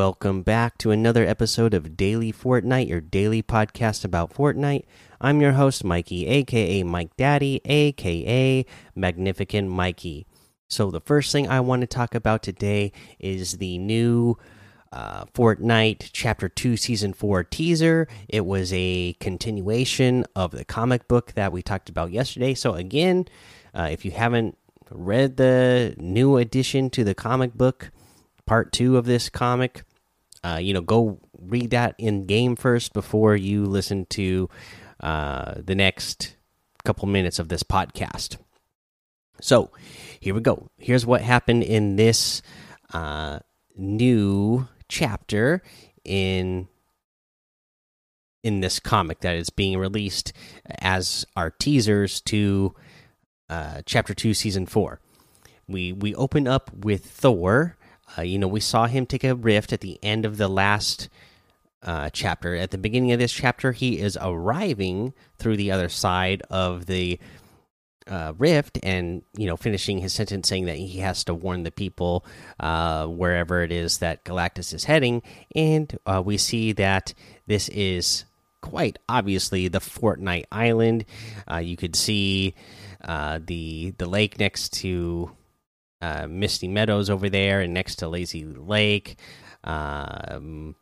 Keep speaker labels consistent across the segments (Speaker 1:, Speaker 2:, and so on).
Speaker 1: Welcome back to another episode of Daily Fortnite, your daily podcast about Fortnite. I'm your host, Mikey, aka Mike Daddy, aka Magnificent Mikey. So, the first thing I want to talk about today is the new uh, Fortnite Chapter 2 Season 4 teaser. It was a continuation of the comic book that we talked about yesterday. So, again, uh, if you haven't read the new addition to the comic book, part two of this comic, uh, you know, go read that in game first before you listen to uh, the next couple minutes of this podcast. So, here we go. Here's what happened in this uh, new chapter in in this comic that is being released as our teasers to uh, chapter two, season four. We we open up with Thor. Uh, you know, we saw him take a rift at the end of the last uh, chapter. At the beginning of this chapter, he is arriving through the other side of the uh, rift and you know finishing his sentence saying that he has to warn the people uh, wherever it is that galactus is heading and uh, we see that this is quite obviously the fortnite island uh, you could see the the lake next to uh, misty meadows over there and next to lazy lake. Um,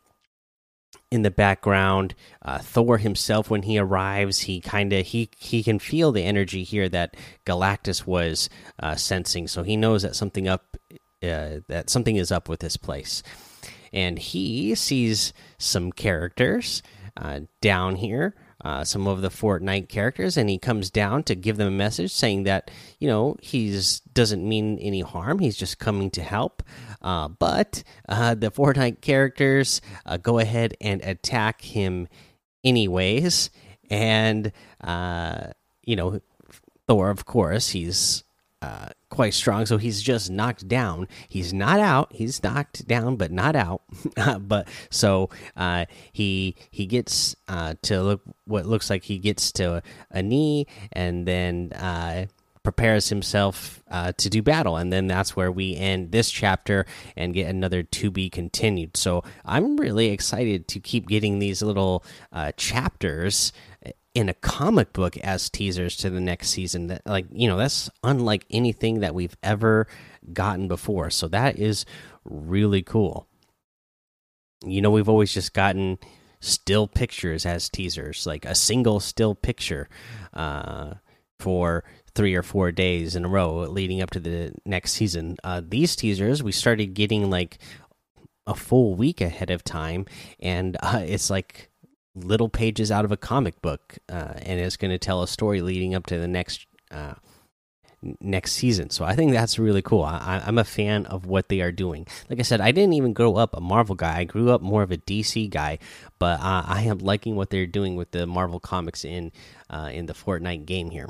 Speaker 1: in the background. Uh, Thor himself, when he arrives, he kind of he he can feel the energy here that Galactus was uh, sensing, so he knows that something up uh, that something is up with this place, and he sees some characters uh, down here uh, some of the Fortnite characters, and he comes down to give them a message saying that you know he's doesn't mean any harm. He's just coming to help. Uh, but uh, the Fortnite characters uh, go ahead and attack him anyways, and uh, you know Thor, of course, he's quite strong, so he's just knocked down. He's not out. He's knocked down, but not out. but so uh, he he gets uh, to look what looks like he gets to a knee, and then uh, prepares himself uh, to do battle, and then that's where we end this chapter and get another to be continued. So I'm really excited to keep getting these little uh, chapters in a comic book as teasers to the next season that like you know that's unlike anything that we've ever gotten before. So that is really cool. You know we've always just gotten still pictures as teasers like a single still picture uh, for three or four days in a row leading up to the next season. Uh, these teasers we started getting like a full week ahead of time and uh, it's like little pages out of a comic book, uh, and it's going to tell a story leading up to the next uh, next season. So I think that's really cool. I, am a fan of what they are doing. Like I said, I didn't even grow up a Marvel guy. I grew up more of a DC guy, but uh, I am liking what they're doing with the Marvel comics in uh, in the Fortnite game here.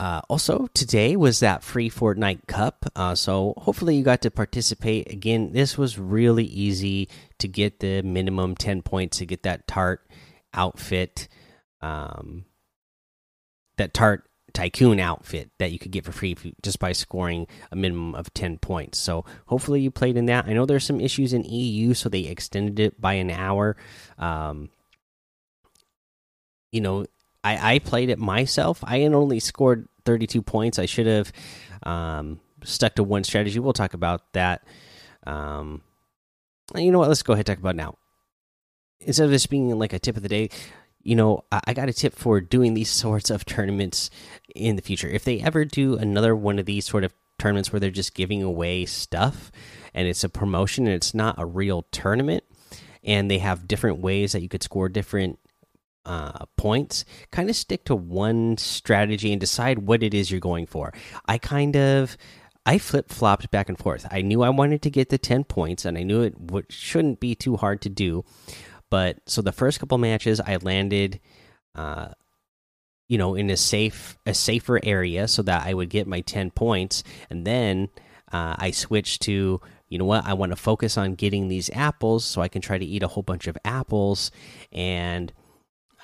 Speaker 1: Uh, also, today was that free Fortnite Cup. Uh, so, hopefully, you got to participate. Again, this was really easy to get the minimum 10 points to get that tart outfit, um, that tart tycoon outfit that you could get for free just by scoring a minimum of 10 points. So, hopefully, you played in that. I know there's some issues in EU, so they extended it by an hour. Um, you know, I, I played it myself. I only scored 32 points. I should have um, stuck to one strategy. We'll talk about that. Um, you know what? Let's go ahead and talk about now. Instead of this being like a tip of the day, you know, I, I got a tip for doing these sorts of tournaments in the future. If they ever do another one of these sort of tournaments where they're just giving away stuff and it's a promotion and it's not a real tournament and they have different ways that you could score different uh, points, kind of stick to one strategy and decide what it is you're going for. I kind of I flip flopped back and forth. I knew I wanted to get the 10 points and I knew it shouldn't be too hard to do. But so the first couple matches I landed uh you know in a safe a safer area so that I would get my 10 points and then uh, I switched to you know what I want to focus on getting these apples so I can try to eat a whole bunch of apples and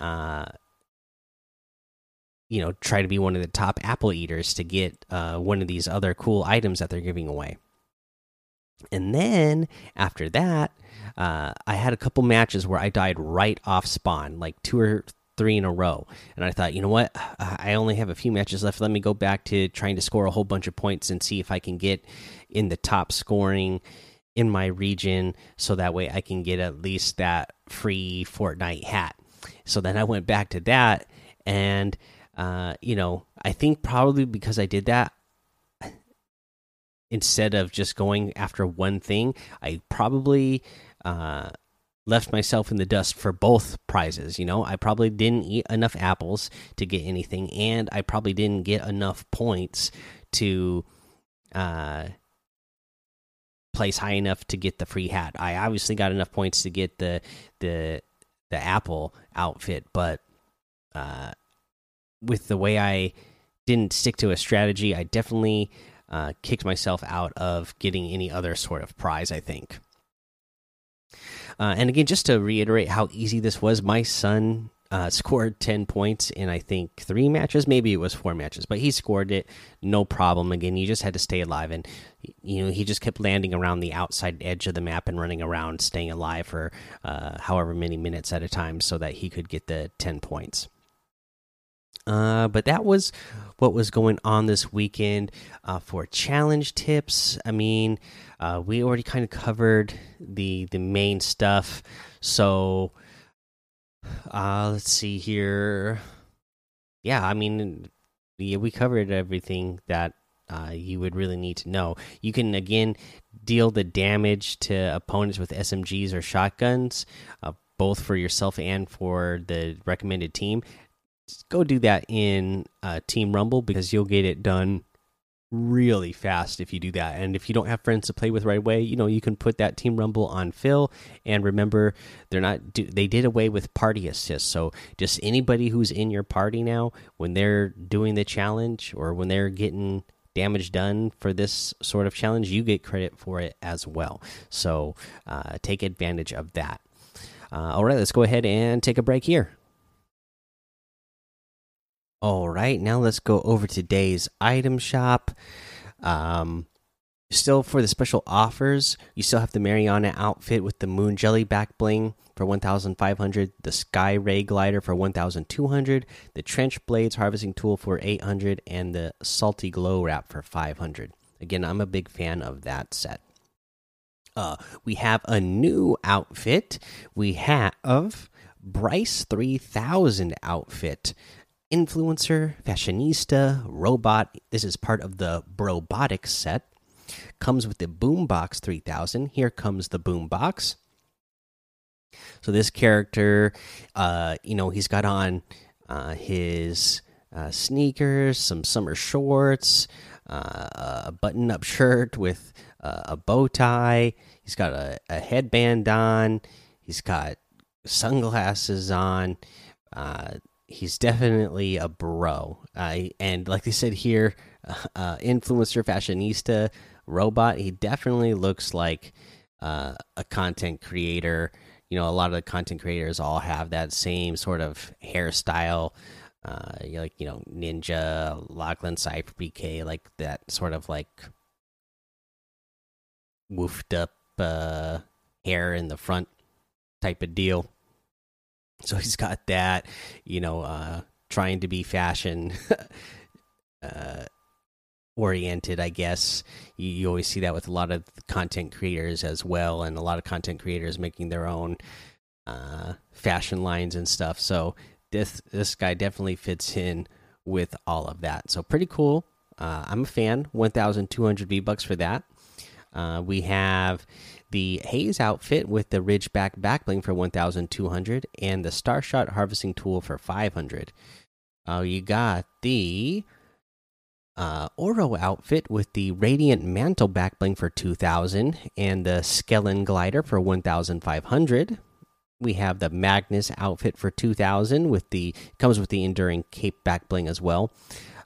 Speaker 1: uh, you know, try to be one of the top apple eaters to get uh, one of these other cool items that they're giving away. And then after that, uh, I had a couple matches where I died right off spawn, like two or three in a row. And I thought, you know what? I only have a few matches left. Let me go back to trying to score a whole bunch of points and see if I can get in the top scoring in my region so that way I can get at least that free Fortnite hat. So then I went back to that and uh, you know, I think probably because I did that instead of just going after one thing, I probably uh, left myself in the dust for both prizes. You know, I probably didn't eat enough apples to get anything, and I probably didn't get enough points to uh, place high enough to get the free hat. I obviously got enough points to get the the the apple outfit, but uh, with the way I didn't stick to a strategy, I definitely uh, kicked myself out of getting any other sort of prize. I think. Uh, and again, just to reiterate how easy this was, my son uh, scored 10 points in I think three matches, maybe it was four matches, but he scored it no problem. Again, you just had to stay alive, and you know he just kept landing around the outside edge of the map and running around, staying alive for uh, however many minutes at a time, so that he could get the 10 points. Uh, but that was what was going on this weekend uh, for challenge tips. I mean, uh, we already kind of covered the the main stuff, so uh, let's see here. Yeah, I mean, yeah, we covered everything that uh, you would really need to know. You can again deal the damage to opponents with SMGs or shotguns, uh, both for yourself and for the recommended team. Just go do that in uh, Team Rumble because you'll get it done really fast if you do that. And if you don't have friends to play with right away, you know, you can put that Team Rumble on fill. And remember, they're not, they did away with party assist. So just anybody who's in your party now, when they're doing the challenge or when they're getting damage done for this sort of challenge, you get credit for it as well. So uh, take advantage of that. Uh, all right, let's go ahead and take a break here. All right, now let's go over today's item shop. Um, still for the special offers, you still have the Mariana outfit with the Moon Jelly back bling for 1,500, the Sky Ray glider for 1,200, the Trench Blades harvesting tool for 800, and the Salty Glow wrap for 500. Again, I'm a big fan of that set. Uh, we have a new outfit. We have Bryce 3000 outfit influencer, fashionista, robot. This is part of the Brobotics set. Comes with the Boombox 3000. Here comes the Boombox. So this character, uh, you know, he's got on uh, his uh, sneakers, some summer shorts, uh, a button-up shirt with uh, a bow tie. He's got a, a, headband on. He's got sunglasses on. Uh, he's definitely a bro. Uh, and like they said here, uh, influencer, fashionista, robot. He definitely looks like uh, a content creator. You know, a lot of the content creators all have that same sort of hairstyle. Uh, like you know, Ninja, Lachlan, Cypher, PK, like that sort of like woofed up uh, hair in the front type of deal. So he's got that, you know, uh, trying to be fashion uh, oriented, I guess. You, you, always see that with a lot of content creators as well, and a lot of content creators making their own uh, fashion lines and stuff. So this this guy definitely fits in with all of that. So pretty cool. Uh, I'm a fan. 1,200 V bucks for that. Uh, we have the Haze outfit with the Ridgeback backbling for 1,200 and the Starshot harvesting tool for 500. Uh, you got the uh, Oro outfit with the Radiant Mantle backbling for 2,000 and the Skellen glider for 1,500. We have the Magnus outfit for 2,000 with the comes with the Enduring Cape backbling as well.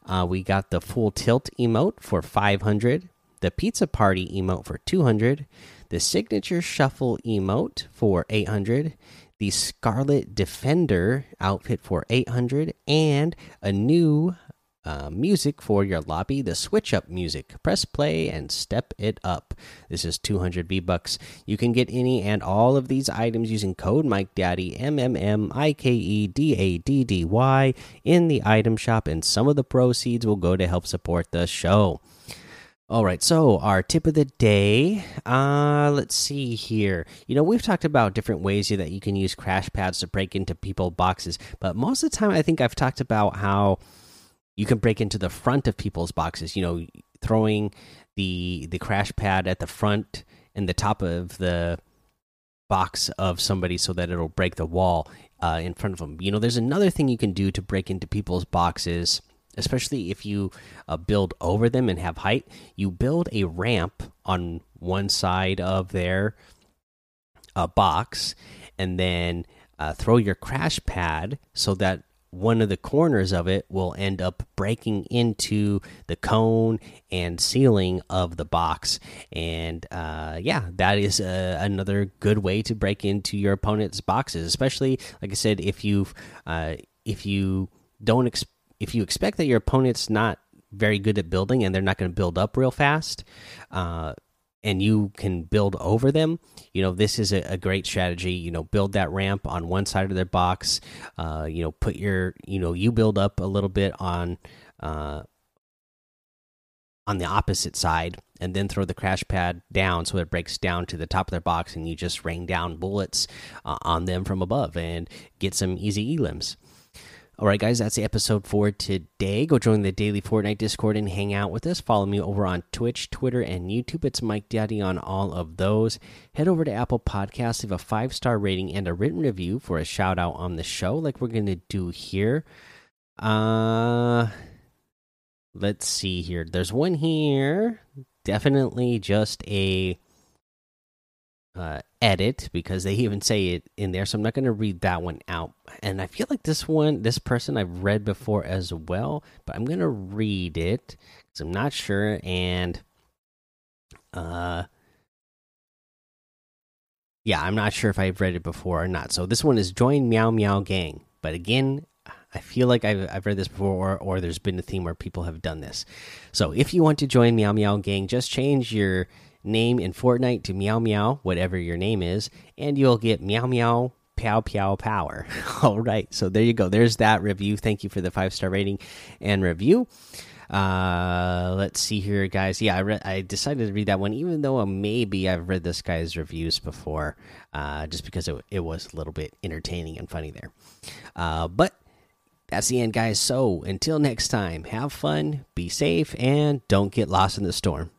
Speaker 1: Uh, we got the Full Tilt emote for 500, the Pizza Party emote for 200, the signature shuffle emote for 800 the scarlet defender outfit for 800 and a new uh, music for your lobby, the switch up music. Press play and step it up. This is 200 V bucks. You can get any and all of these items using code Mike Daddy M M M I K E D A D D Y in the item shop, and some of the proceeds will go to help support the show. All right, so our tip of the day. Uh, let's see here. You know, we've talked about different ways that you can use crash pads to break into people boxes, but most of the time, I think I've talked about how you can break into the front of people's boxes. You know, throwing the the crash pad at the front and the top of the box of somebody so that it'll break the wall uh, in front of them. You know, there's another thing you can do to break into people's boxes especially if you uh, build over them and have height. You build a ramp on one side of their uh, box, and then uh, throw your crash pad so that one of the corners of it will end up breaking into the cone and ceiling of the box and uh, yeah that is uh, another good way to break into your opponent's boxes especially like i said if you uh, if you don't expect if you expect that your opponent's not very good at building and they're not going to build up real fast, uh, and you can build over them, you know this is a, a, great strategy. You know, build that ramp on one side of their box. Uh, you know, put your you know you build up a little bit on uh, on the opposite side, and then throw the crash pad down so it breaks down to the top of their box, and you just rain down bullets uh, on them from above and get some easy elims. All right, guys, that's the episode for today. Go join the daily Fortnite Discord and hang out with us. Follow me over on Twitch, Twitter, and YouTube. It's Mike Daddy on all of those. Head over to Apple Podcasts, leave a five star rating and a written review for a shout out on the show, like we're going to do here. Uh, let's see here. There's one here. Definitely just a uh, edit because they even say it in there. So I'm not going to read that one out. And I feel like this one, this person I've read before as well, but I'm going to read it because I'm not sure. And, uh, yeah, I'm not sure if I've read it before or not. So this one is Join Meow Meow Gang. But again, I feel like I've, I've read this before, or, or there's been a theme where people have done this. So if you want to join Meow Meow Gang, just change your name in Fortnite to Meow Meow, whatever your name is, and you'll get Meow Meow Pow Pow Power. All right, so there you go. There's that review. Thank you for the five star rating and review. Uh, let's see here, guys. Yeah, I. I decided to read that one, even though uh, maybe I've read this guy's reviews before, uh, just because it, it was a little bit entertaining and funny there. Uh, but that's the end, guys. So until next time, have fun, be safe, and don't get lost in the storm.